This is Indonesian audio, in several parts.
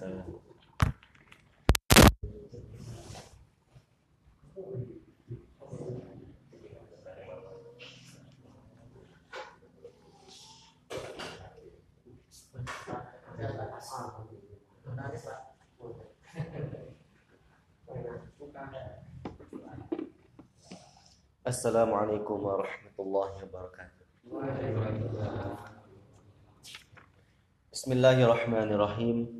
السلام عليكم ورحمة الله وبركاته. بسم الله الرحمن الرحيم.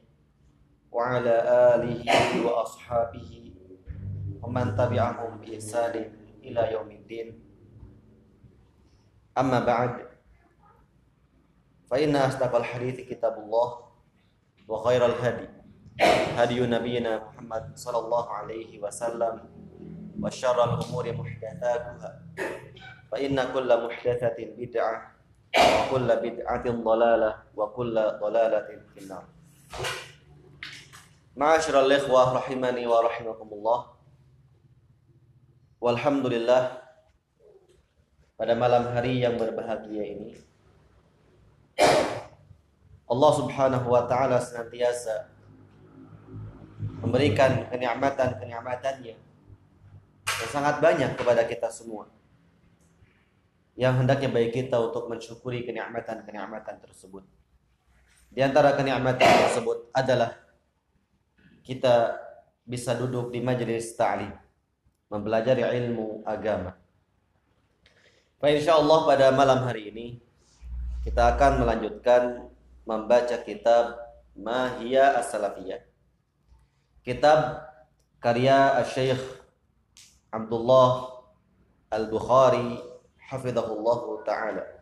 وعلى آله وأصحابه ومن تبعهم بإحسان إلى يوم الدين. أما بعد فإن أصدق الحديث كتاب الله وخير الهدي هدي نبينا محمد صلى الله عليه وسلم وشر الأمور محدثاتها فإن كل محدثة بدعة وكل بدعة ضلالة وكل ضلالة في النار. Ma'asyiral ikhwah rahimani wa rahimakumullah. Walhamdulillah pada malam hari yang berbahagia ini Allah Subhanahu wa taala senantiasa memberikan kenikmatan-kenikmatannya yang sangat banyak kepada kita semua. Yang hendaknya baik kita untuk mensyukuri kenikmatan-kenikmatan tersebut. Di antara kenikmatan tersebut adalah kita bisa duduk di majelis ta'lim, mempelajari ilmu agama. Baik insyaallah pada malam hari ini kita akan melanjutkan membaca kitab Mahia As-Salafiyah. Kitab karya Syekh Abdullah Al-Bukhari hafizahullah taala.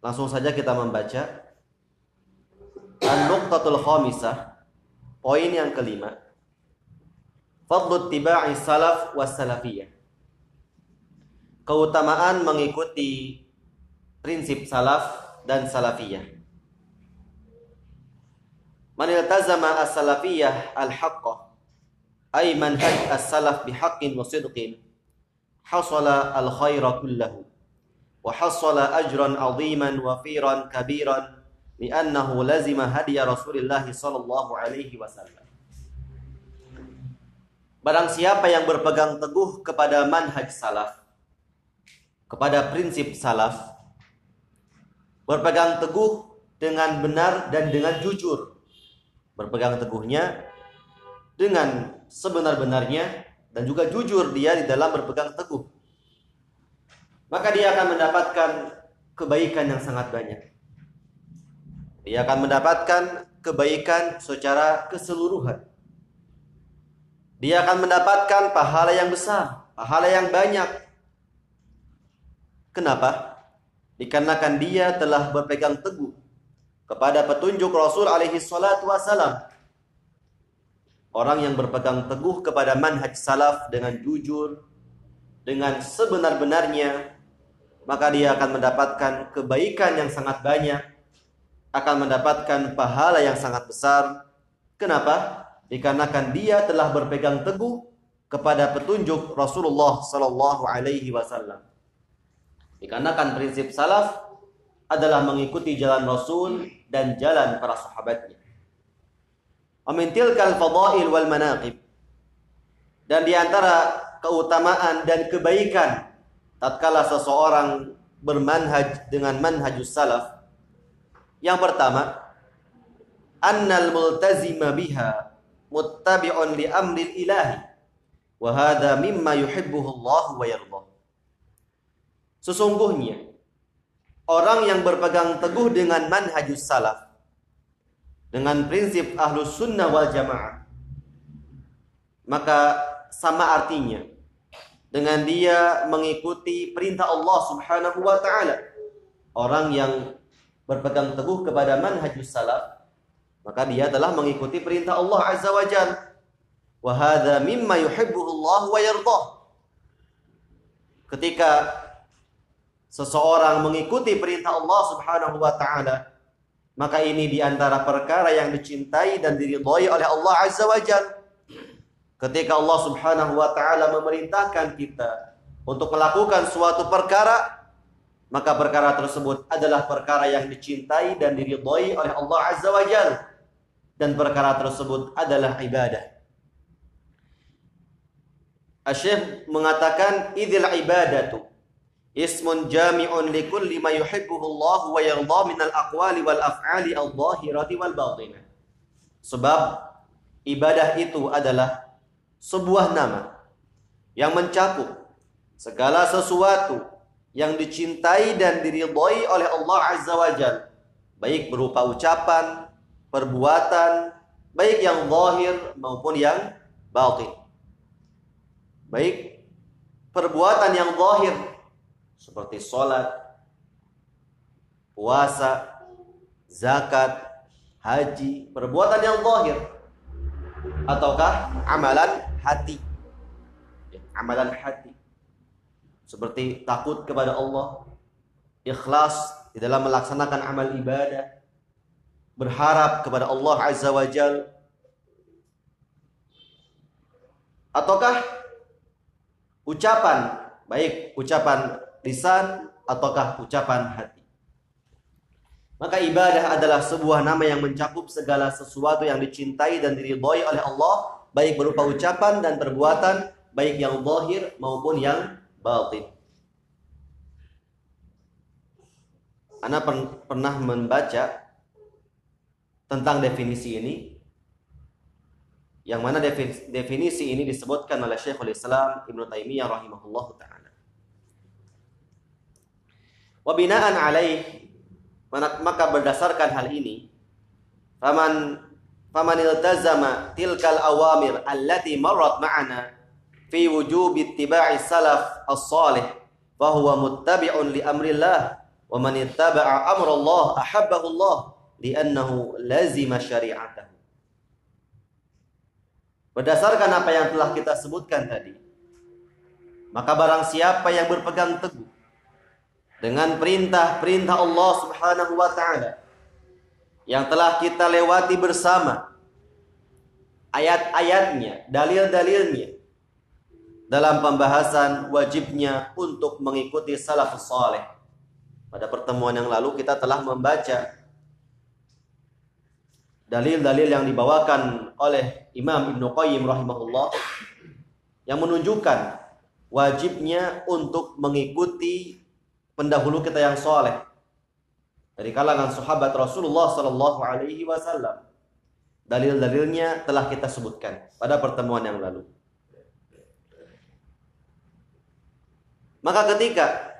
Langsung saja kita membaca. An-Nuqtatul Khamisah Poin yang kelima. Fadlu tiba'i salaf was salafiyah. Keutamaan mengikuti prinsip salaf dan salafiyah. Man iltazama as-salafiyah al-haqqah ay manhaj as-salaf bihaqqin wa sidqin hasala al-khaira kullahu wa hasala ajran 'aziman wafiran kabiran li'annahu lazima hadiya Rasulillah sallallahu alaihi wasallam Barang siapa yang berpegang teguh kepada manhaj salaf kepada prinsip salaf berpegang teguh dengan benar dan dengan jujur berpegang teguhnya dengan sebenar-benarnya dan juga jujur dia di dalam berpegang teguh. Maka dia akan mendapatkan kebaikan yang sangat banyak. Dia akan mendapatkan kebaikan secara keseluruhan. Dia akan mendapatkan pahala yang besar, pahala yang banyak. Kenapa? Dikarenakan dia telah berpegang teguh kepada petunjuk Rasul alaihi salatu wasalam. Orang yang berpegang teguh kepada manhaj salaf dengan jujur, dengan sebenar-benarnya, maka dia akan mendapatkan kebaikan yang sangat banyak, akan mendapatkan pahala yang sangat besar. Kenapa? Dikarenakan dia telah berpegang teguh kepada petunjuk Rasulullah Sallallahu Alaihi Wasallam. Dikarenakan prinsip salaf adalah mengikuti jalan Rasul dan jalan para sahabatnya. Amintilkal fadail wal manaqib. Dan di antara keutamaan dan kebaikan tatkala seseorang bermanhaj dengan manhajus salaf. Yang pertama, annal multazima biha muttabi'un li amril ilahi wa hadha mimma yuhibbuhu Allah wa yardah. Sesungguhnya orang yang berpegang teguh dengan manhajus salaf dengan prinsip ahlus sunnah wal jamaah maka sama artinya dengan dia mengikuti perintah Allah subhanahu wa ta'ala orang yang berpegang teguh kepada manhajus salaf, maka dia telah mengikuti perintah Allah Azza wa Jalla. Wa hadza mimma yuhibbuhu Allah wa yardah. Ketika seseorang mengikuti perintah Allah Subhanahu wa taala, maka ini di antara perkara yang dicintai dan diridhai oleh Allah Azza wa Jalla. Ketika Allah Subhanahu wa taala memerintahkan kita untuk melakukan suatu perkara, maka perkara tersebut adalah perkara yang dicintai dan diridhai oleh Allah Azza wa Jalla dan perkara tersebut adalah ibadah. Asyik mengatakan idil ibadatu ismun jami'un li kulli ma yuhibbuhu Allah wa yarda min al-aqwali wal af'ali wal batinah. Sebab ibadah itu adalah sebuah nama yang mencakup segala sesuatu yang dicintai dan diridhoi oleh Allah Azza wa Jal, baik berupa ucapan, perbuatan, baik yang zahir maupun yang batin. Baik perbuatan yang zahir seperti sholat, puasa, zakat, haji, perbuatan yang zahir ataukah amalan hati. Amalan hati. Seperti takut kepada Allah, ikhlas di dalam melaksanakan amal ibadah, berharap kepada Allah Azza wa Jal, ataukah ucapan baik ucapan lisan ataukah ucapan hati. Maka ibadah adalah sebuah nama yang mencakup segala sesuatu yang dicintai dan diridhoi oleh Allah, baik berupa ucapan dan perbuatan, baik yang zahir maupun yang batin. Anda pernah membaca tentang definisi ini yang mana definisi ini disebutkan oleh Syekhul Islam Ibnu Taimiyah rahimahullah taala. Wabinaan alaih maka berdasarkan hal ini faman faman iltazama tilkal awamir allati marrat ma'ana fi ittiba'i salaf as-salih muttabi'un li amrillah wa man ittaba'a amrallah ahabbahu Allah li'annahu lazima Berdasarkan apa yang telah kita sebutkan tadi maka barang siapa yang berpegang teguh dengan perintah-perintah Allah Subhanahu wa taala yang telah kita lewati bersama ayat-ayatnya, dalil-dalilnya dalam pembahasan wajibnya untuk mengikuti salafus saleh. Pada pertemuan yang lalu kita telah membaca dalil-dalil yang dibawakan oleh Imam Ibnu Qayyim rahimahullah yang menunjukkan wajibnya untuk mengikuti pendahulu kita yang soleh dari kalangan sahabat Rasulullah Sallallahu Alaihi Wasallam. Dalil-dalilnya telah kita sebutkan pada pertemuan yang lalu. Maka ketika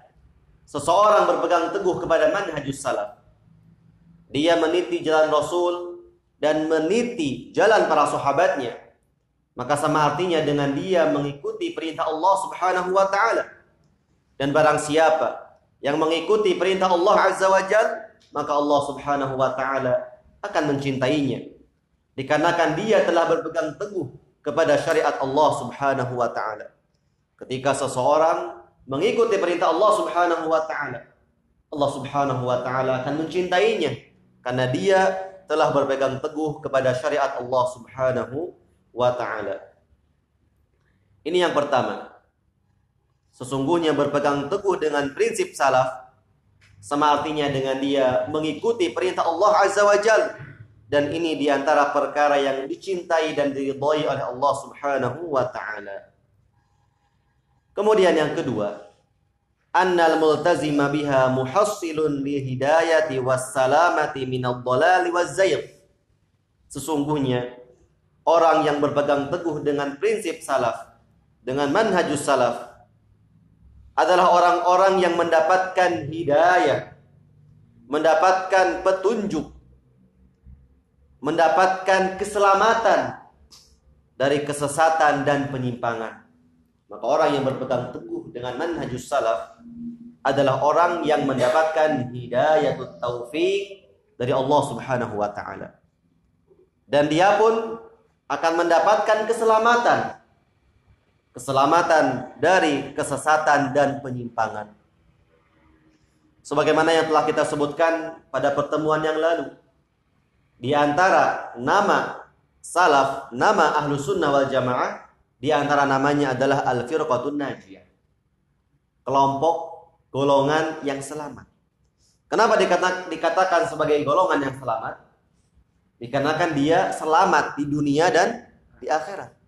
seseorang berpegang teguh kepada manhajus salaf, dia meniti jalan Rasul dan meniti jalan para sahabatnya, maka sama artinya dengan dia mengikuti perintah Allah Subhanahu wa taala. Dan barang siapa yang mengikuti perintah Allah Azza wa Jal, maka Allah Subhanahu wa taala akan mencintainya. Dikarenakan dia telah berpegang teguh kepada syariat Allah Subhanahu wa taala. Ketika seseorang mengikuti perintah Allah Subhanahu wa taala, Allah Subhanahu wa taala akan mencintainya karena dia telah berpegang teguh kepada syariat Allah Subhanahu wa taala. Ini yang pertama. Sesungguhnya berpegang teguh dengan prinsip salaf sama artinya dengan dia mengikuti perintah Allah Azza wa Jal dan ini di antara perkara yang dicintai dan diridhai oleh Allah Subhanahu wa taala. Kemudian yang kedua, annal multazima biha muhassilun li hidayati was salamati minad dhalali waz Sesungguhnya orang yang berpegang teguh dengan prinsip salaf, dengan manhajus salaf, adalah orang-orang yang mendapatkan hidayah, mendapatkan petunjuk, mendapatkan keselamatan dari kesesatan dan penyimpangan. Maka orang yang berpegang teguh dengan manhajus salaf, adalah orang yang mendapatkan hidayatut taufik dari Allah Subhanahu wa taala. Dan dia pun akan mendapatkan keselamatan. Keselamatan dari kesesatan dan penyimpangan. Sebagaimana yang telah kita sebutkan pada pertemuan yang lalu. Di antara nama salaf, nama ahlu sunnah wal jamaah, di antara namanya adalah al-firqatun najiyah. Kelompok golongan yang selamat. Kenapa dikatakan sebagai golongan yang selamat? Dikarenakan dia selamat di dunia dan di akhirat.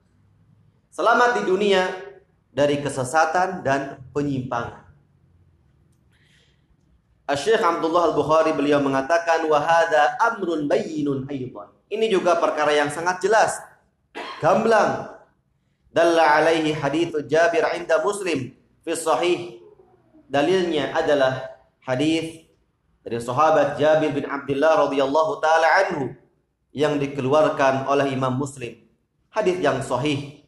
Selamat di dunia dari kesesatan dan penyimpangan. Syekh Abdullah Al-Bukhari beliau mengatakan wahada amrun bayyinun aidan. Ini juga perkara yang sangat jelas, gamblang. Dalla alaihi hadits Jabir inda Muslim fi sahih dalilnya adalah hadis dari sahabat Jabir bin Abdullah radhiyallahu taala anhu yang dikeluarkan oleh Imam Muslim. Hadis yang sahih.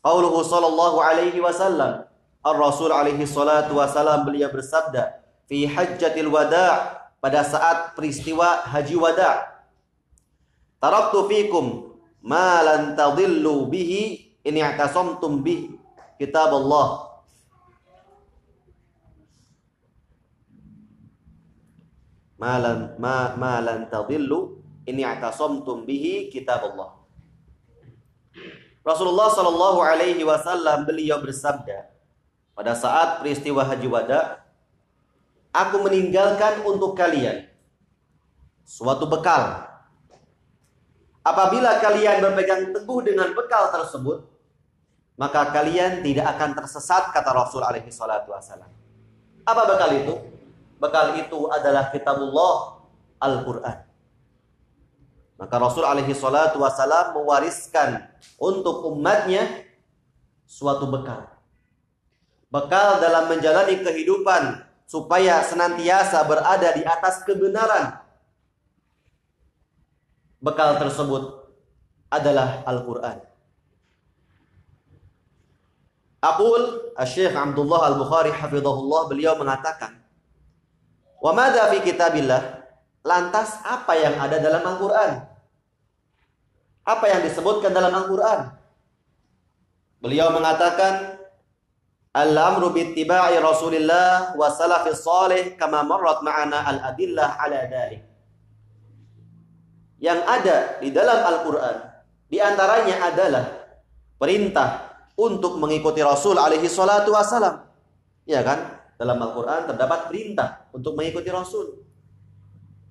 Qauluhu sallallahu alaihi wasallam, Ar-Rasul alaihi salatu wasallam beliau bersabda, fi hajjatil wada' pada saat peristiwa haji wada'. Taraktu fikum ma lan tadillu bihi in i'tasamtum bihi kitab Allah malan ma malan tadillu ini atasamtum bihi kitab Allah. Rasulullah Shallallahu Alaihi Wasallam beliau bersabda pada saat peristiwa Haji Wada, aku meninggalkan untuk kalian suatu bekal. Apabila kalian berpegang teguh dengan bekal tersebut, maka kalian tidak akan tersesat kata Rasul alaihi wasallam. Apa bekal itu? bekal itu adalah kitabullah Al-Quran. Maka Rasul alaihi salatu wasalam mewariskan untuk umatnya suatu bekal. Bekal dalam menjalani kehidupan supaya senantiasa berada di atas kebenaran. Bekal tersebut adalah Al-Quran. Aqul Syekh Abdullah Al-Bukhari hafizahullah beliau mengatakan Wa madza fi kitabillah? Lantas apa yang ada dalam Al-Qur'an? Apa yang disebutkan dalam Al-Qur'an? Beliau mengatakan Al-amru bittiba'i Rasulillah wa salafis salih kama marrat ma'ana al-adillah ala. Yang ada di dalam Al-Qur'an di antaranya adalah perintah untuk mengikuti Rasul alaihi salatu wasalam. Ya kan? Dalam Al-Quran terdapat perintah untuk mengikuti Rasul.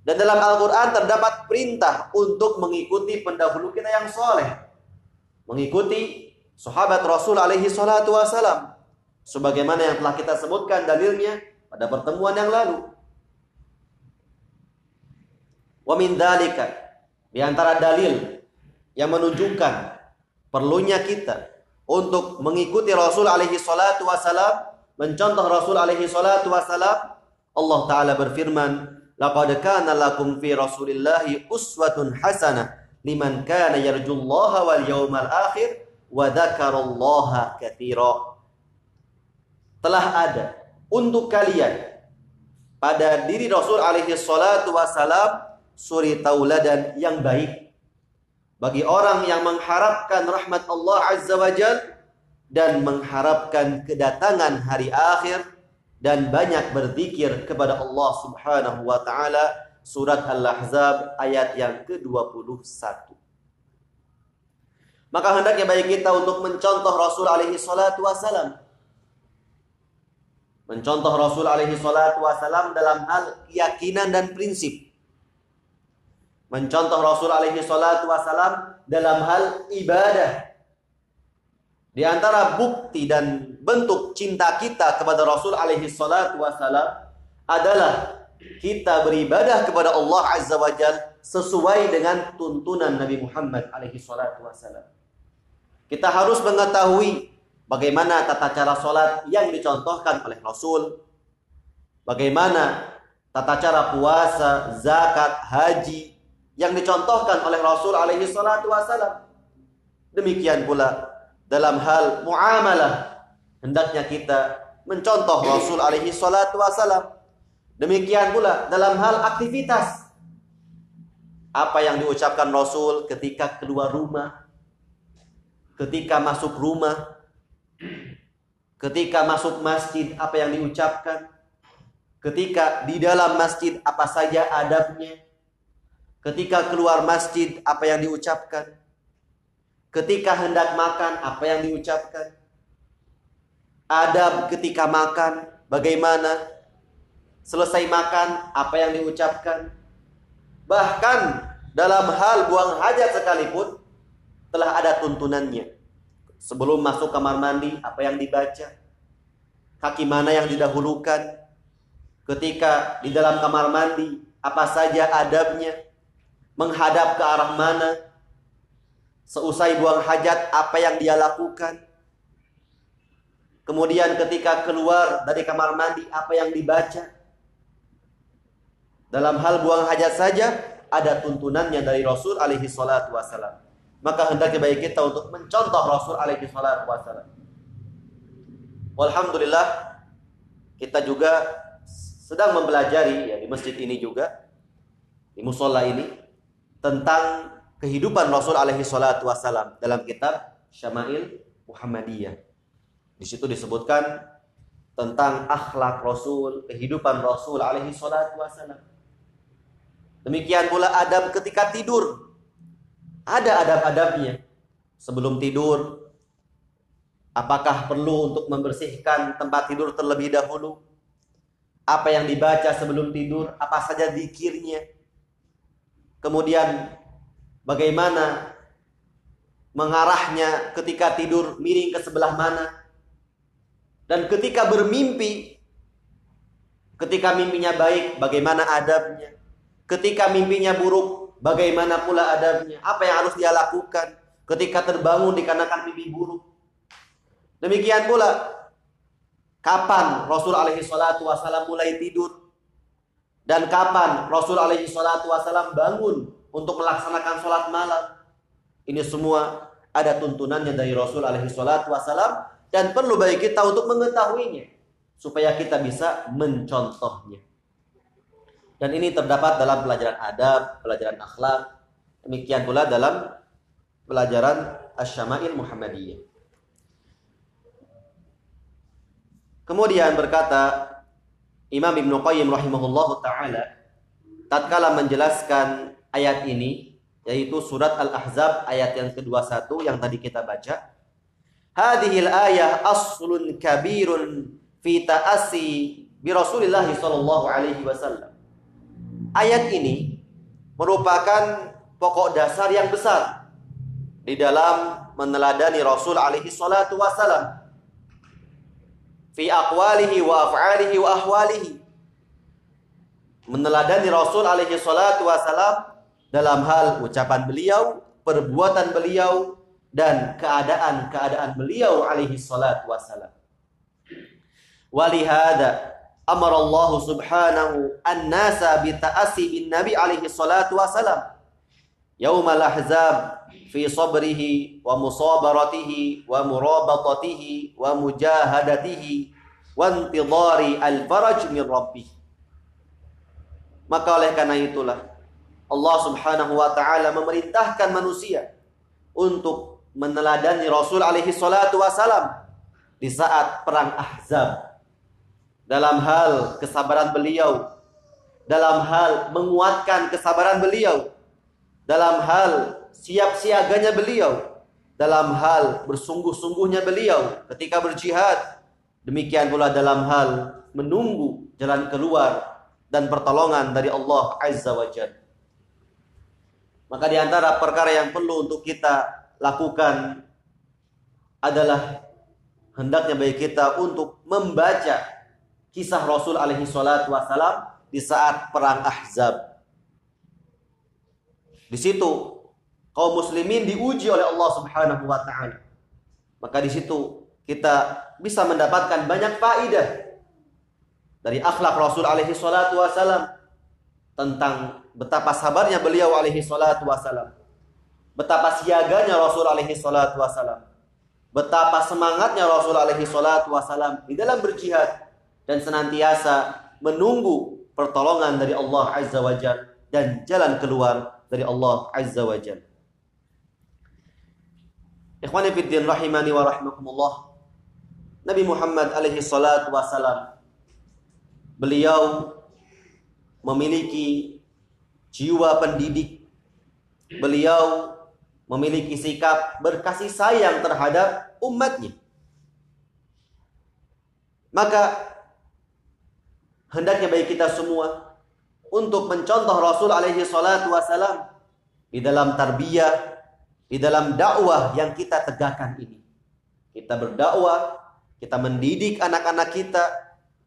Dan dalam Al-Quran terdapat perintah untuk mengikuti pendahulu kita yang soleh. Mengikuti sahabat Rasul alaihi salatu wasalam. Sebagaimana yang telah kita sebutkan dalilnya pada pertemuan yang lalu. Wa min dalika. Di antara dalil yang menunjukkan perlunya kita untuk mengikuti Rasul alaihi salatu wasalam mencontoh Rasul alaihi salatu wasalam Allah taala berfirman laqad kana lakum fi rasulillahi uswatun hasanah liman kana yarjullaha wal yawmal akhir wa dzakarallaha katsira. Telah ada untuk kalian pada diri Rasul alaihi salatu wasalam suri tauladan yang baik. Bagi orang yang mengharapkan rahmat Allah azza wajalla dan mengharapkan kedatangan hari akhir dan banyak berzikir kepada Allah Subhanahu wa taala surat Al-Ahzab ayat yang ke-21. Maka hendaknya bagi kita untuk mencontoh Rasul alaihi salatu wasalam. Mencontoh Rasul alaihi salatu wasalam dalam hal keyakinan dan prinsip. Mencontoh Rasul alaihi salatu wasalam dalam hal ibadah di antara bukti dan bentuk cinta kita kepada Rasul alaihi salatu wasalam adalah kita beribadah kepada Allah Azza wa Jal sesuai dengan tuntunan Nabi Muhammad alaihi salatu wasalam. Kita harus mengetahui bagaimana tata cara sholat yang dicontohkan oleh Rasul. Bagaimana tata cara puasa, zakat, haji yang dicontohkan oleh Rasul alaihi salatu wasalam. Demikian pula dalam hal muamalah hendaknya kita mencontoh Rasul alaihi salatu wasalam. Demikian pula dalam hal aktivitas. Apa yang diucapkan Rasul ketika keluar rumah, ketika masuk rumah, ketika masuk masjid apa yang diucapkan, ketika di dalam masjid apa saja adabnya, ketika keluar masjid apa yang diucapkan, ketika hendak makan apa yang diucapkan, adab ketika makan bagaimana, selesai makan apa yang diucapkan, bahkan dalam hal buang hajat sekalipun telah ada tuntunannya. Sebelum masuk kamar mandi, apa yang dibaca? Kaki mana yang didahulukan? Ketika di dalam kamar mandi, apa saja adabnya? Menghadap ke arah mana? Seusai buang hajat, apa yang dia lakukan? Kemudian ketika keluar dari kamar mandi, apa yang dibaca? Dalam hal buang hajat saja, ada tuntunannya dari Rasul alaihi salatu wassalam maka hendaknya bagi kita untuk mencontoh Rasul alaihi salatu wasallam. Walhamdulillah kita juga sedang mempelajari ya di masjid ini juga di musola ini tentang kehidupan Rasul alaihi salatu wasallam dalam kitab Syama'il Muhammadiyah. Di situ disebutkan tentang akhlak Rasul, kehidupan Rasul alaihi salatu wasallam. Demikian pula adab ketika tidur ada adab-adabnya. Sebelum tidur, apakah perlu untuk membersihkan tempat tidur terlebih dahulu? Apa yang dibaca sebelum tidur? Apa saja dikirnya? Kemudian bagaimana mengarahnya ketika tidur miring ke sebelah mana? Dan ketika bermimpi, ketika mimpinya baik, bagaimana adabnya? Ketika mimpinya buruk, Bagaimana pula adabnya? Apa yang harus dia lakukan ketika terbangun dikarenakan mimpi buruk? Demikian pula kapan Rasul alaihi salatu wasallam mulai tidur dan kapan Rasul alaihi salatu wasallam bangun untuk melaksanakan sholat malam. Ini semua ada tuntunannya dari Rasul alaihi salatu wasallam dan perlu bagi kita untuk mengetahuinya supaya kita bisa mencontohnya. Dan ini terdapat dalam pelajaran adab, pelajaran akhlak, demikian pula dalam pelajaran Asy-Syama'il Muhammadiyah. Kemudian berkata Imam Ibnu Qayyim rahimahullahu taala tatkala menjelaskan ayat ini yaitu surat Al-Ahzab ayat yang ke-21 yang tadi kita baca. Hadhil ayah aslun kabirun fi ta'assi bi Rasulillah sallallahu alaihi wasallam. Ayat ini merupakan pokok dasar yang besar di dalam meneladani Rasul alaihi salatu wasalam fi aqwalihi wa af'alihi wa ahwalihi. Meneladani Rasul alaihi salatu wasalam dalam hal ucapan beliau, perbuatan beliau dan keadaan-keadaan beliau alaihi salatu wasalam. Walihada amar Allah subhanahu an-nasa bi ta'assi bin nabi alaihi salatu wasalam yaumal ahzab fi sabrihi wa musabaratihi wa murabatatihi wa mujahadatihi wa intidari al-faraj min rabbih maka oleh karena itulah Allah subhanahu wa ta'ala memerintahkan manusia untuk meneladani Rasul alaihi salatu wasalam di saat perang Ahzab dalam hal kesabaran beliau, dalam hal menguatkan kesabaran beliau, dalam hal siap siaganya beliau, dalam hal bersungguh-sungguhnya beliau ketika berjihad, demikian pula dalam hal menunggu jalan keluar dan pertolongan dari Allah Azza wa Jalla. Maka di antara perkara yang perlu untuk kita lakukan adalah hendaknya bagi kita untuk membaca kisah Rasul alaihi salatu wasalam di saat perang Ahzab. Di situ kaum muslimin diuji oleh Allah Subhanahu wa taala. Maka di situ kita bisa mendapatkan banyak faidah dari akhlak Rasul alaihi salatu wasalam tentang betapa sabarnya beliau alaihi salatu wasalam. Betapa siaganya Rasul alaihi salatu wasalam. betapa semangatnya Rasul alaihi salatu wasalam di dalam berjihad dan senantiasa menunggu pertolongan dari Allah Azza wa Jal dan jalan keluar dari Allah Azza wa Jal. Ikhwani fiddin rahimani wa rahimakumullah. Nabi Muhammad alaihi salatu wasalam beliau memiliki jiwa pendidik. Beliau memiliki sikap berkasih sayang terhadap umatnya. Maka hendaknya bagi kita semua untuk mencontoh Rasul alaihi salatu wasalam di dalam tarbiyah, di dalam dakwah yang kita tegakkan ini. Kita berdakwah, kita mendidik anak-anak kita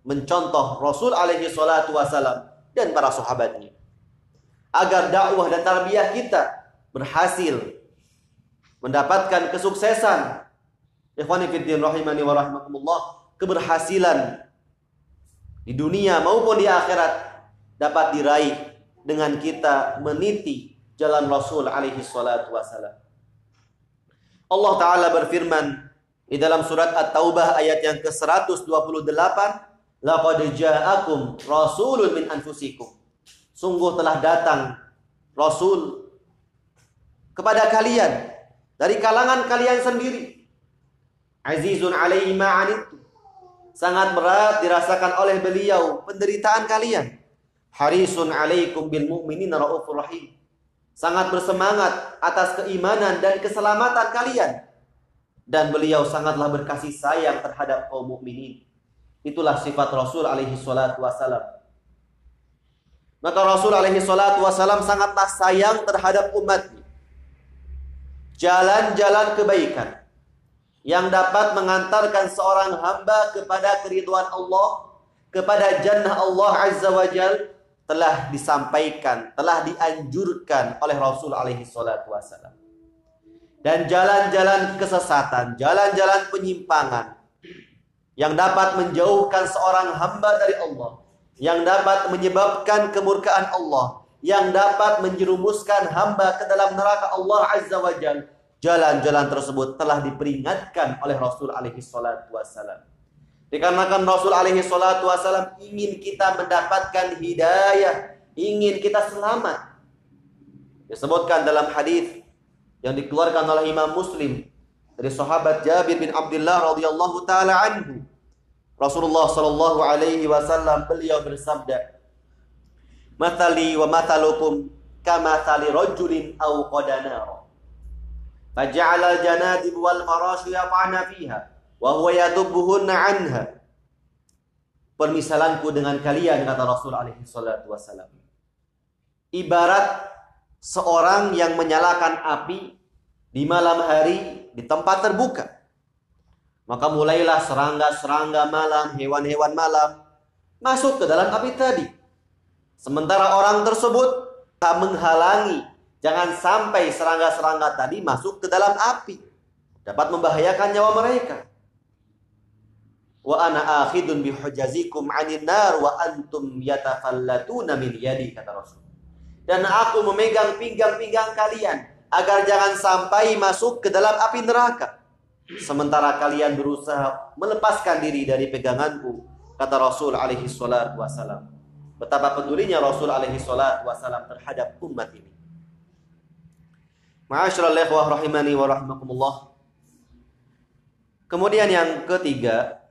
mencontoh Rasul alaihi salatu wasalam dan para sahabatnya. Agar dakwah dan tarbiyah kita berhasil mendapatkan kesuksesan. Ikhwani fiddin rahimani wa rahimakumullah, keberhasilan di dunia maupun di akhirat dapat diraih dengan kita meniti jalan Rasul alaihi salatu wasalam. Allah taala berfirman di dalam surat At-Taubah ayat yang ke-128, "Laqad ja'akum rasulun min anfusikum." Sungguh telah datang rasul kepada kalian dari kalangan kalian sendiri. Azizun alaihi ma'anittu. Sangat berat dirasakan oleh beliau penderitaan kalian. Harisun alaikum bil mu'minina raufur rahim. Sangat bersemangat atas keimanan dan keselamatan kalian. Dan beliau sangatlah berkasih sayang terhadap kaum mukminin. Itulah sifat Rasul alaihi salatu wasalam. Maka Rasul alaihi salatu wasalam sangatlah sayang terhadap umatnya jalan-jalan kebaikan yang dapat mengantarkan seorang hamba kepada keriduan Allah, kepada jannah Allah Azza wa Jal telah disampaikan, telah dianjurkan oleh Rasul alaihi salatu. Dan jalan-jalan kesesatan, jalan-jalan penyimpangan yang dapat menjauhkan seorang hamba dari Allah, yang dapat menyebabkan kemurkaan Allah, yang dapat menjerumuskan hamba ke dalam neraka Allah Azza wa Jal. Jalan-jalan tersebut telah diperingatkan oleh Rasul alaihi salatu. Dikarenakan Rasul alaihi salatu ingin kita mendapatkan hidayah, ingin kita selamat. Disebutkan dalam hadis yang dikeluarkan oleh Imam Muslim dari sahabat Jabir bin Abdullah radhiyallahu taala anhu. Rasulullah sallallahu alaihi wasallam beliau bersabda, Mathali wa mathalukum kama thali rajulin aw qadana. Faja'ala al-janadib wal farash yaqana fiha wa huwa anha. Permisalanku dengan kalian kata Rasul alaihi salatu wasalam. Ibarat seorang yang menyalakan api di malam hari di tempat terbuka. Maka mulailah serangga-serangga malam, hewan-hewan malam masuk ke dalam api tadi. Sementara orang tersebut tak menghalangi jangan sampai serangga-serangga tadi masuk ke dalam api. Dapat membahayakan nyawa mereka. Wa ana akhidun bihujazikum 'anil nar wa antum yatafallatuna min yadi kata Rasul. Dan aku memegang pinggang-pinggang kalian agar jangan sampai masuk ke dalam api neraka. Sementara kalian berusaha melepaskan diri dari peganganku kata Rasul alaihi salatu betapa pedulinya Rasul alaihi salat wasalam terhadap umat ini. Ma'asyiral ikhwah rahimani wa rahimakumullah. Kemudian yang ketiga,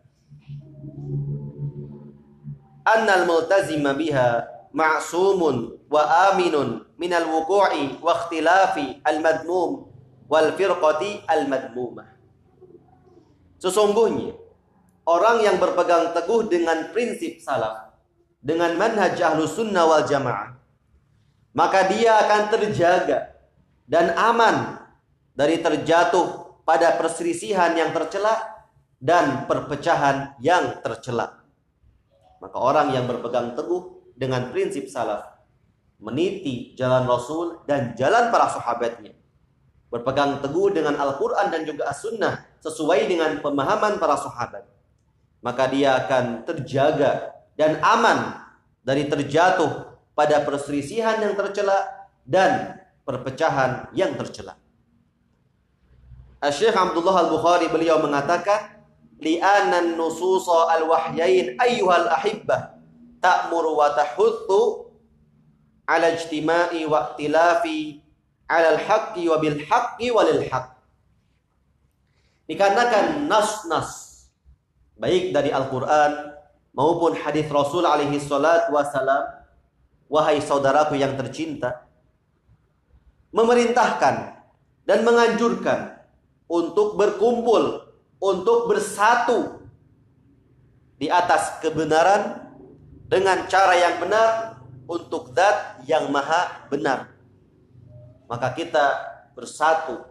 annal multazima biha ma'sumun wa aminun minal wuku'i wa ikhtilafi al-madmum wal firqati al-madmumah. Sesungguhnya orang yang berpegang teguh dengan prinsip salaf dengan manhaj ahlu sunnah wal jamaah, maka dia akan terjaga dan aman dari terjatuh pada perselisihan yang tercela dan perpecahan yang tercela. Maka orang yang berpegang teguh dengan prinsip salaf, meniti jalan Rasul dan jalan para sahabatnya, berpegang teguh dengan Al-Quran dan juga As-Sunnah sesuai dengan pemahaman para sahabat, maka dia akan terjaga dan aman dari terjatuh pada perselisihan yang tercela dan perpecahan yang tercela. Syekh Abdullah Al-Bukhari beliau mengatakan li'anan nususa al-wahyain ayyuhal ahibbah ta'muru wa tahuttu ala ijtima'i wa iktilafi ala al-haqqi wa bil haqqi walil haqq dikarenakan nas-nas baik dari Al-Qur'an maupun hadis Rasul alaihi salat wasalam wahai saudaraku yang tercinta memerintahkan dan menganjurkan untuk berkumpul, untuk bersatu di atas kebenaran dengan cara yang benar untuk zat yang maha benar. Maka kita bersatu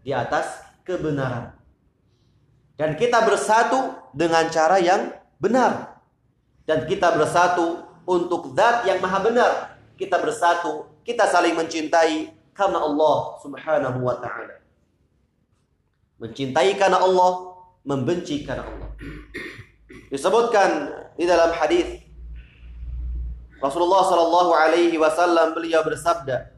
di atas kebenaran. Dan kita bersatu dengan cara yang benar. Dan kita bersatu untuk zat yang maha benar. Kita bersatu, kita saling mencintai karena Allah Subhanahu wa taala. Mencintai karena Allah, membenci karena Allah. Disebutkan di dalam hadis Rasulullah sallallahu alaihi wasallam beliau bersabda,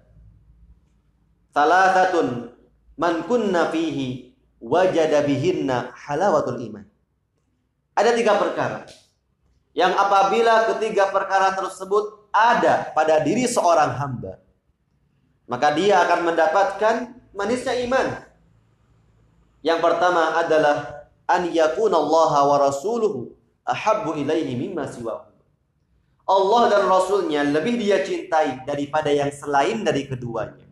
"Thalathatun man kunna fihi wajada bihinna halawatul iman." Ada tiga perkara yang apabila ketiga perkara tersebut ada pada diri seorang hamba, maka dia akan mendapatkan manisnya iman. Yang pertama adalah an yakunallaha wa rasuluhu ahabbu ilaihi mimma siwahu. Allah dan Rasulnya lebih dia cintai daripada yang selain dari keduanya.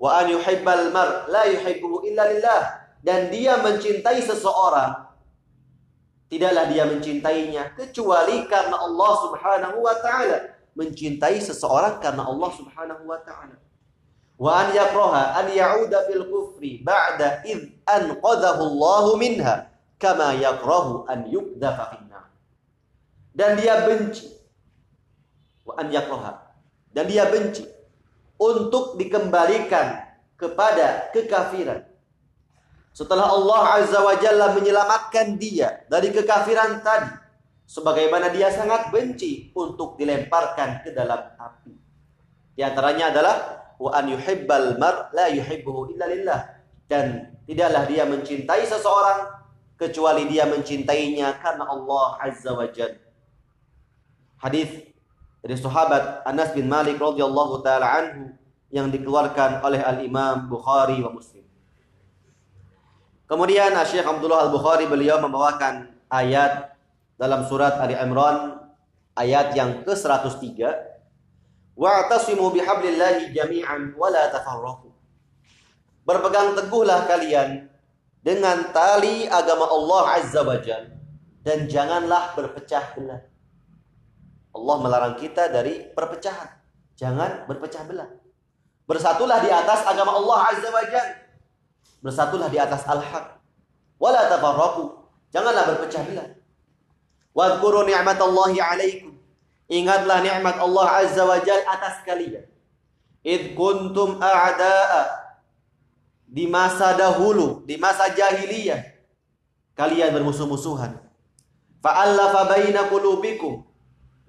Wa an yuhibbal mar la yuhibbuhu illa lillah. Dan dia mencintai seseorang tidaklah dia mencintainya kecuali karena Allah Subhanahu wa taala. Mencintai seseorang karena Allah Subhanahu wa taala. Wa an yakraha an ya'uda fil kufri ba'da id anqadhahu Allahu minha kama yakrahu an yukdafa finnar dan dia benci. Wa an yakraha. Dan dia benci untuk dikembalikan kepada kekafiran setelah Allah Azza wa Jalla menyelamatkan dia dari kekafiran tadi sebagaimana dia sangat benci untuk dilemparkan ke dalam api di antaranya adalah wa an yuhibbal mar la yuhibbuhu illa lillah dan tidaklah dia mencintai seseorang kecuali dia mencintainya karena Allah Azza wa Jalla. Hadis dari sahabat Anas bin Malik radhiyallahu taala anhu yang dikeluarkan oleh Al Imam Bukhari wa Muslim. Kemudian Syekh Abdullah Al Bukhari beliau membawakan ayat dalam surat Ali Imran ayat yang ke-103 Wa'tasimu bihablillahi jami'an wa la tafarraqu. Berpegang teguhlah kalian dengan tali agama Allah Azza wa Jal dan janganlah berpecah belah. Allah melarang kita dari perpecahan. Jangan berpecah belah. Bersatulah di atas agama Allah Azza wa Jal. Bersatulah di atas al-haq. Wala tafarraqu. Janganlah berpecah belah. Wadhkuru ni'matallahi alaikum Ingatlah nikmat Allah Azza wa Jal atas kalian. Id kuntum a'da'a. Di masa dahulu, di masa jahiliyah. Kalian bermusuh-musuhan. Fa'allafa baina qulubikum.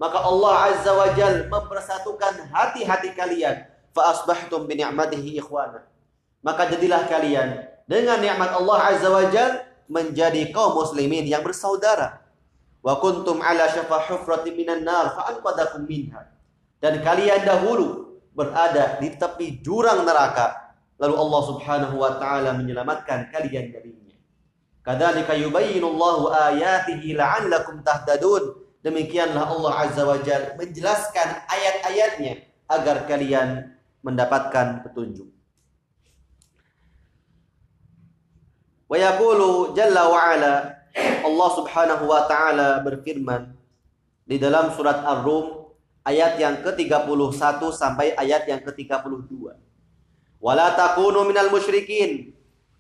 Maka Allah Azza wa Jal mempersatukan hati-hati kalian. Fa'asbahtum bi ni'matihi ikhwana. Maka jadilah kalian dengan nikmat Allah Azza wa Jal menjadi kaum muslimin yang bersaudara wa kuntum ala syafa hufratin minan nar fa anqadakum minha. Dan kalian dahulu berada di tepi jurang neraka, lalu Allah Subhanahu wa taala menyelamatkan kalian darinya. Kadzalika yubayyinullahu ayatihi la'allakum tahtadun. Demikianlah Allah Azza wa Jalla menjelaskan ayat-ayatnya agar kalian mendapatkan petunjuk. Wa yaqulu jalla wa ala Allah Subhanahu wa taala berfirman di dalam surat Ar-Rum ayat yang ke-31 sampai ayat yang ke-32. Wala takunu minal musyrikin.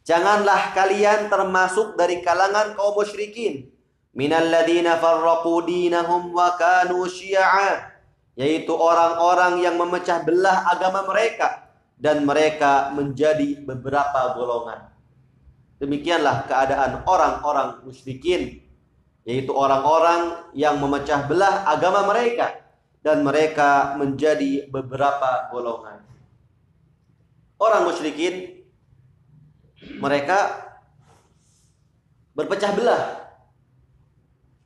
Janganlah kalian termasuk dari kalangan kaum musyrikin. Minal ladina farraqu dinahum wa kanu syi'a. Yaitu orang-orang yang memecah belah agama mereka dan mereka menjadi beberapa golongan. Demikianlah keadaan orang-orang musyrikin, yaitu orang-orang yang memecah belah agama mereka dan mereka menjadi beberapa golongan. Orang musyrikin mereka berpecah belah.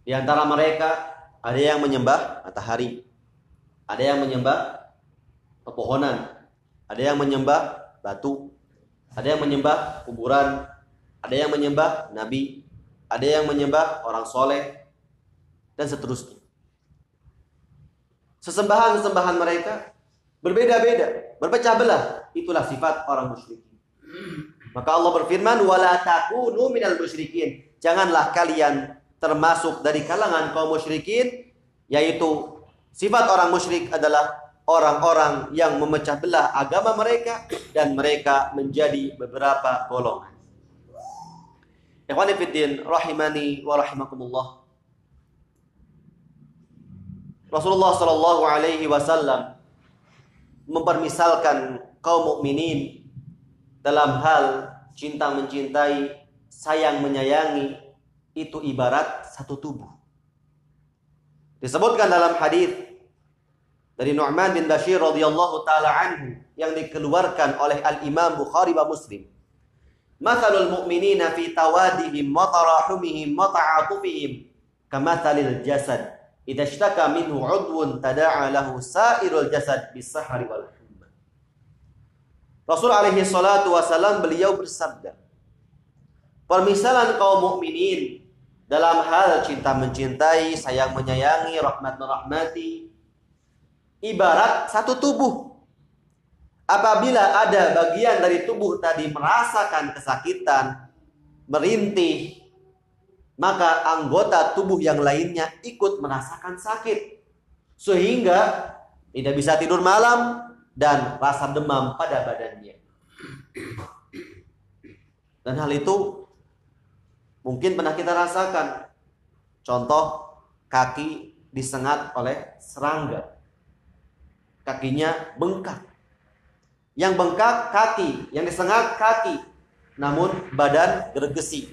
Di antara mereka ada yang menyembah matahari, ada yang menyembah pepohonan, ada yang menyembah batu, ada yang menyembah kuburan, ada yang menyembah nabi, ada yang menyembah orang soleh, dan seterusnya. Sesembahan-sesembahan mereka berbeda-beda, berpecah belah. Itulah sifat orang musyrik. Maka Allah berfirman, "Wala takunu minal musyrikin." Janganlah kalian termasuk dari kalangan kaum musyrikin, yaitu sifat orang musyrik adalah orang-orang yang memecah belah agama mereka dan mereka menjadi beberapa golongan. Ikhwani fiddin rahimani wa rahimakumullah. Rasulullah sallallahu alaihi wasallam mempermisalkan kaum mukminin dalam hal cinta mencintai, sayang menyayangi itu ibarat satu tubuh. Disebutkan dalam hadis dari Nu'man bin Bashir radhiyallahu taala anhu yang dikeluarkan oleh Al Imam Bukhari wa Muslim. Mathalul mu'minina fi tawadihim wa tarahumihim wa ta'atufihim. Kamathalil jasad. Idza ishtaka minhu 'udwun tada'a lahu sa'irul jasad bis-sahri wal Rasul alaihi salatu wasalam beliau bersabda, permisalan kaum mukminin dalam hal cinta mencintai, sayang menyayangi, rahmat merahmati, ibarat satu tubuh. Apabila ada bagian dari tubuh tadi merasakan kesakitan, merintih, maka anggota tubuh yang lainnya ikut merasakan sakit. Sehingga tidak bisa tidur malam, dan rasa demam pada badannya. Dan hal itu mungkin pernah kita rasakan. Contoh kaki disengat oleh serangga. Kakinya bengkak. Yang bengkak kaki, yang disengat kaki. Namun badan gergesi.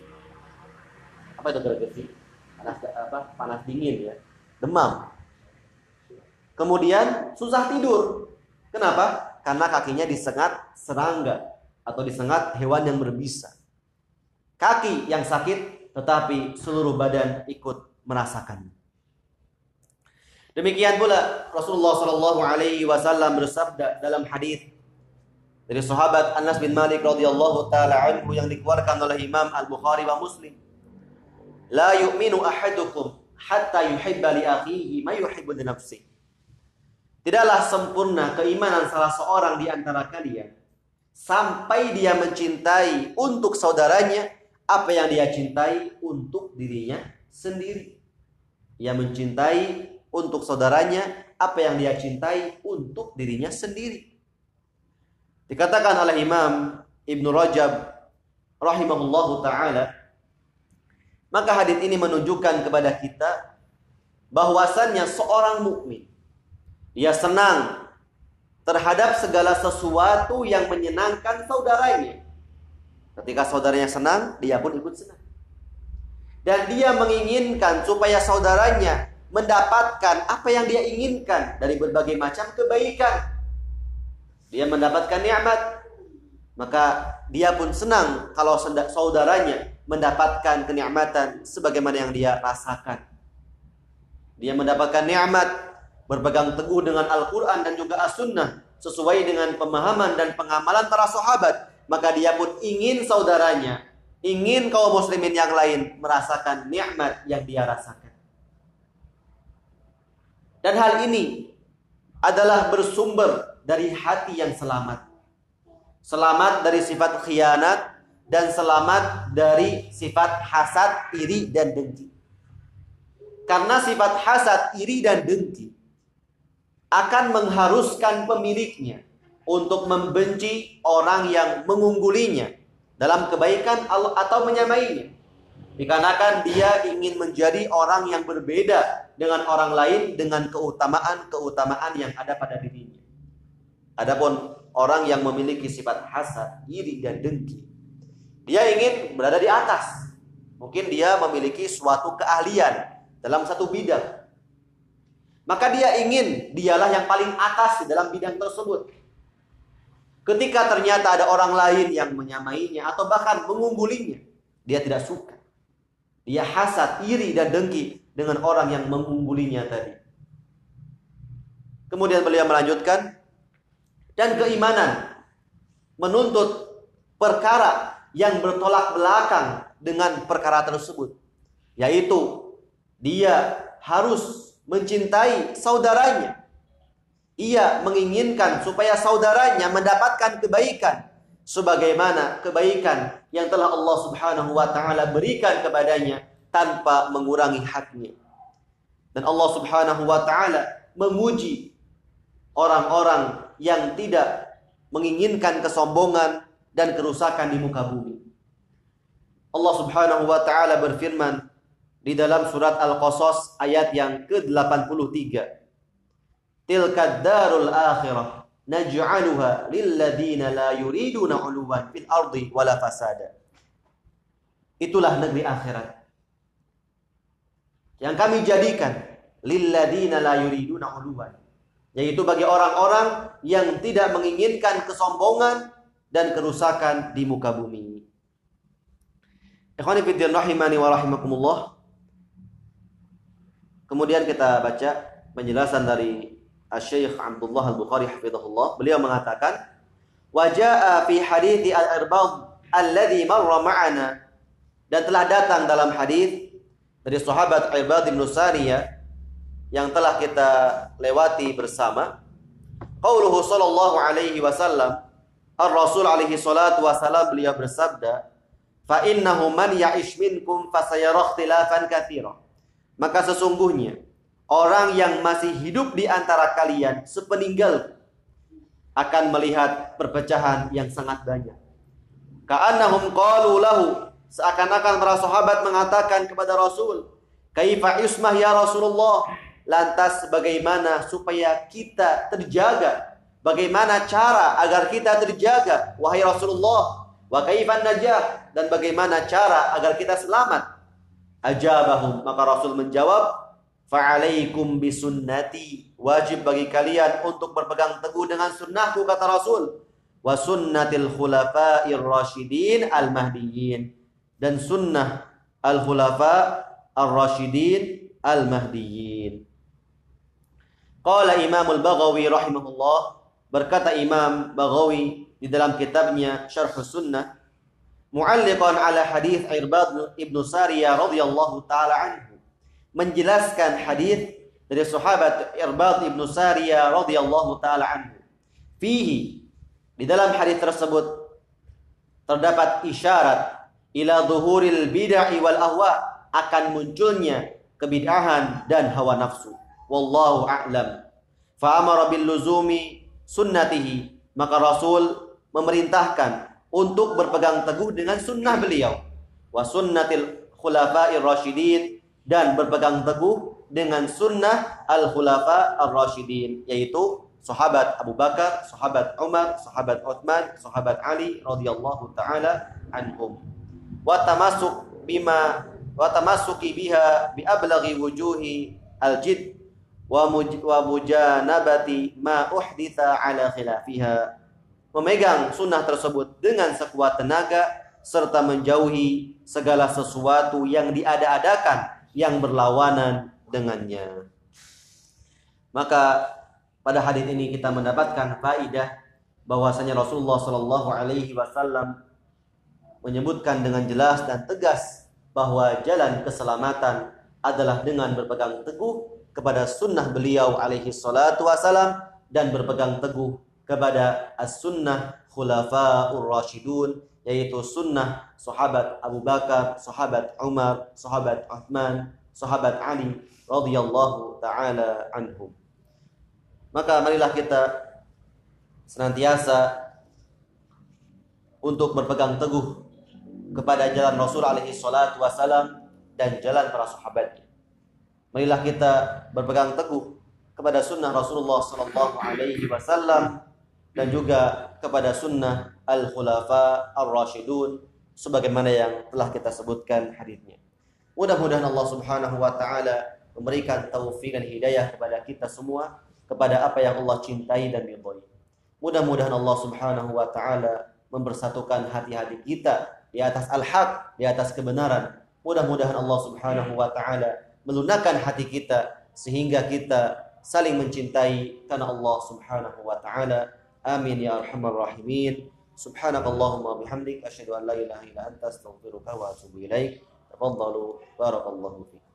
Apa itu gergesi? Panas apa? Panas dingin ya. Demam. Kemudian susah tidur. Kenapa? Karena kakinya disengat serangga atau disengat hewan yang berbisa. Kaki yang sakit tetapi seluruh badan ikut merasakan. Demikian pula Rasulullah Shallallahu Alaihi Wasallam bersabda dalam hadis dari sahabat Anas bin Malik radhiyallahu taala anhu yang dikeluarkan oleh Imam Al Bukhari wa Muslim. La yu'minu ahadukum hatta yuhibba li akhihi ma yuhibbu li nafsihi. Tidaklah sempurna keimanan salah seorang di antara kalian sampai dia mencintai untuk saudaranya apa yang dia cintai untuk dirinya sendiri. Ia mencintai untuk saudaranya apa yang dia cintai untuk dirinya sendiri. Dikatakan oleh Imam Ibnu Rajab rahimahullahu taala maka hadis ini menunjukkan kepada kita bahwasannya seorang mukmin dia senang terhadap segala sesuatu yang menyenangkan saudaranya. Ketika saudaranya senang, dia pun ikut senang. Dan dia menginginkan supaya saudaranya mendapatkan apa yang dia inginkan dari berbagai macam kebaikan. Dia mendapatkan nikmat, maka dia pun senang kalau saudaranya mendapatkan kenikmatan sebagaimana yang dia rasakan. Dia mendapatkan nikmat berpegang teguh dengan Al-Quran dan juga As-Sunnah sesuai dengan pemahaman dan pengamalan para sahabat. Maka dia pun ingin saudaranya ingin kaum muslimin yang lain merasakan nikmat yang dia rasakan. Dan hal ini adalah bersumber dari hati yang selamat selamat dari sifat khianat dan selamat dari sifat hasad, iri dan dengki karena sifat hasad, iri dan dengki akan mengharuskan pemiliknya untuk membenci orang yang mengunggulinya dalam kebaikan atau menyamainya. Dikarenakan dia ingin menjadi orang yang berbeda dengan orang lain dengan keutamaan-keutamaan yang ada pada dirinya. Adapun orang yang memiliki sifat hasad, iri dan dengki, dia ingin berada di atas. Mungkin dia memiliki suatu keahlian dalam satu bidang maka dia ingin dialah yang paling atas di dalam bidang tersebut. Ketika ternyata ada orang lain yang menyamainya atau bahkan mengunggulinya, dia tidak suka. Dia hasad, iri dan dengki dengan orang yang mengunggulinya tadi. Kemudian beliau melanjutkan dan keimanan menuntut perkara yang bertolak belakang dengan perkara tersebut, yaitu dia harus mencintai saudaranya. Ia menginginkan supaya saudaranya mendapatkan kebaikan sebagaimana kebaikan yang telah Allah Subhanahu wa taala berikan kepadanya tanpa mengurangi haknya. Dan Allah Subhanahu wa taala memuji orang-orang yang tidak menginginkan kesombongan dan kerusakan di muka bumi. Allah Subhanahu wa taala berfirman di dalam surat Al-Qasas ayat yang ke-83. Tilka darul akhirah naj'aluha lilladina la yuriduna 'uluwan fil ardi wala fasada. Itulah negeri akhirat. Yang kami jadikan lilladina la yuriduna 'uluwan. Yaitu bagi orang-orang yang tidak menginginkan kesombongan dan kerusakan di muka bumi. Rahimani wa. Kemudian kita baca penjelasan dari Syekh Abdullah Al-Bukhari hafizahullah. Beliau mengatakan, "Wa fi hadithi al-Irbad alladhi marra ma'ana." Dan telah datang dalam hadis dari sahabat Irbad bin Sariyah yang telah kita lewati bersama. Qauluhu sallallahu alaihi wasallam, Ar-Rasul alaihi salatu wasallam beliau bersabda, "Fa innahu man ya'ish minkum fasayara ikhtilafan katsira." Maka sesungguhnya orang yang masih hidup di antara kalian sepeninggal akan melihat perpecahan yang sangat banyak. Ka'annahum qalu lahu seakan-akan para sahabat mengatakan kepada Rasul, "Kaifa ismah ya Rasulullah?" Lantas bagaimana supaya kita terjaga? Bagaimana cara agar kita terjaga? Wahai Rasulullah, wa kaifan najah? Dan bagaimana cara agar kita selamat? Ajabahum. Maka Rasul menjawab, Fa'alaikum bisunnati. Wajib bagi kalian untuk berpegang teguh dengan sunnahku, kata Rasul. Wa sunnatil khulafa'ir rasyidin al-mahdiyin. Dan sunnah al-khulafa ar-rasyidin al-mahdiyin. Qala Imam al-Baghawi rahimahullah. Berkata Imam Baghawi di dalam kitabnya Syarh Sunnah mu'alliqan ala hadis Irbad ibn Sariyah radhiyallahu taala anhu menjelaskan hadis dari sahabat Irbad ibn Sariyah radhiyallahu taala anhu fihi di dalam hadis tersebut terdapat isyarat ila zuhuril bid'ah wal ahwa akan munculnya kebid'ahan dan hawa nafsu wallahu a'lam. Fa amara bil luzumi sunnatihi. Maka Rasul memerintahkan untuk berpegang teguh dengan sunnah beliau. Wa sunnatil khulafa'ir rasyidin dan berpegang teguh dengan sunnah al khulafa ar rasyidin yaitu sahabat Abu Bakar, sahabat Umar, sahabat Uthman, sahabat Ali radhiyallahu taala anhum. Wa tamasuk bima wa tamassuki biha bi ablaghi wujuhi al jid wa mujanabati ma uhditha ala khilafiha memegang sunnah tersebut dengan sekuat tenaga serta menjauhi segala sesuatu yang diada-adakan yang berlawanan dengannya. Maka pada hadis ini kita mendapatkan faidah bahwasanya Rasulullah Shallallahu Alaihi Wasallam menyebutkan dengan jelas dan tegas bahwa jalan keselamatan adalah dengan berpegang teguh kepada sunnah beliau alaihi salatu wasalam dan berpegang teguh kepada as-sunnah khulafa'ur rasyidun yaitu sunnah sahabat Abu Bakar, sahabat Umar, sahabat Uthman, sahabat Ali radhiyallahu taala anhum. Maka marilah kita senantiasa untuk berpegang teguh kepada jalan Rasul alaihi salatu wasalam dan jalan para sahabatnya. Marilah kita berpegang teguh kepada sunnah Rasulullah sallallahu alaihi wasallam dan juga kepada sunnah al-khulafa ar-rasyidun sebagaimana yang telah kita sebutkan hadisnya. Mudah-mudahan Allah Subhanahu wa taala memberikan taufik dan hidayah kepada kita semua kepada apa yang Allah cintai dan ridhoi. Mudah-mudahan Allah Subhanahu wa taala mempersatukan hati-hati kita di atas al-haq, di atas kebenaran. Mudah-mudahan Allah Subhanahu wa taala melunakkan hati kita sehingga kita saling mencintai karena Allah Subhanahu wa taala. Amin ya arhamar rahimin. Subhanakallahumma bihamdik asyhadu an la ilaha illa anta astaghfiruka wa atubu ilaik. Tafaddalu barakallahu fiik.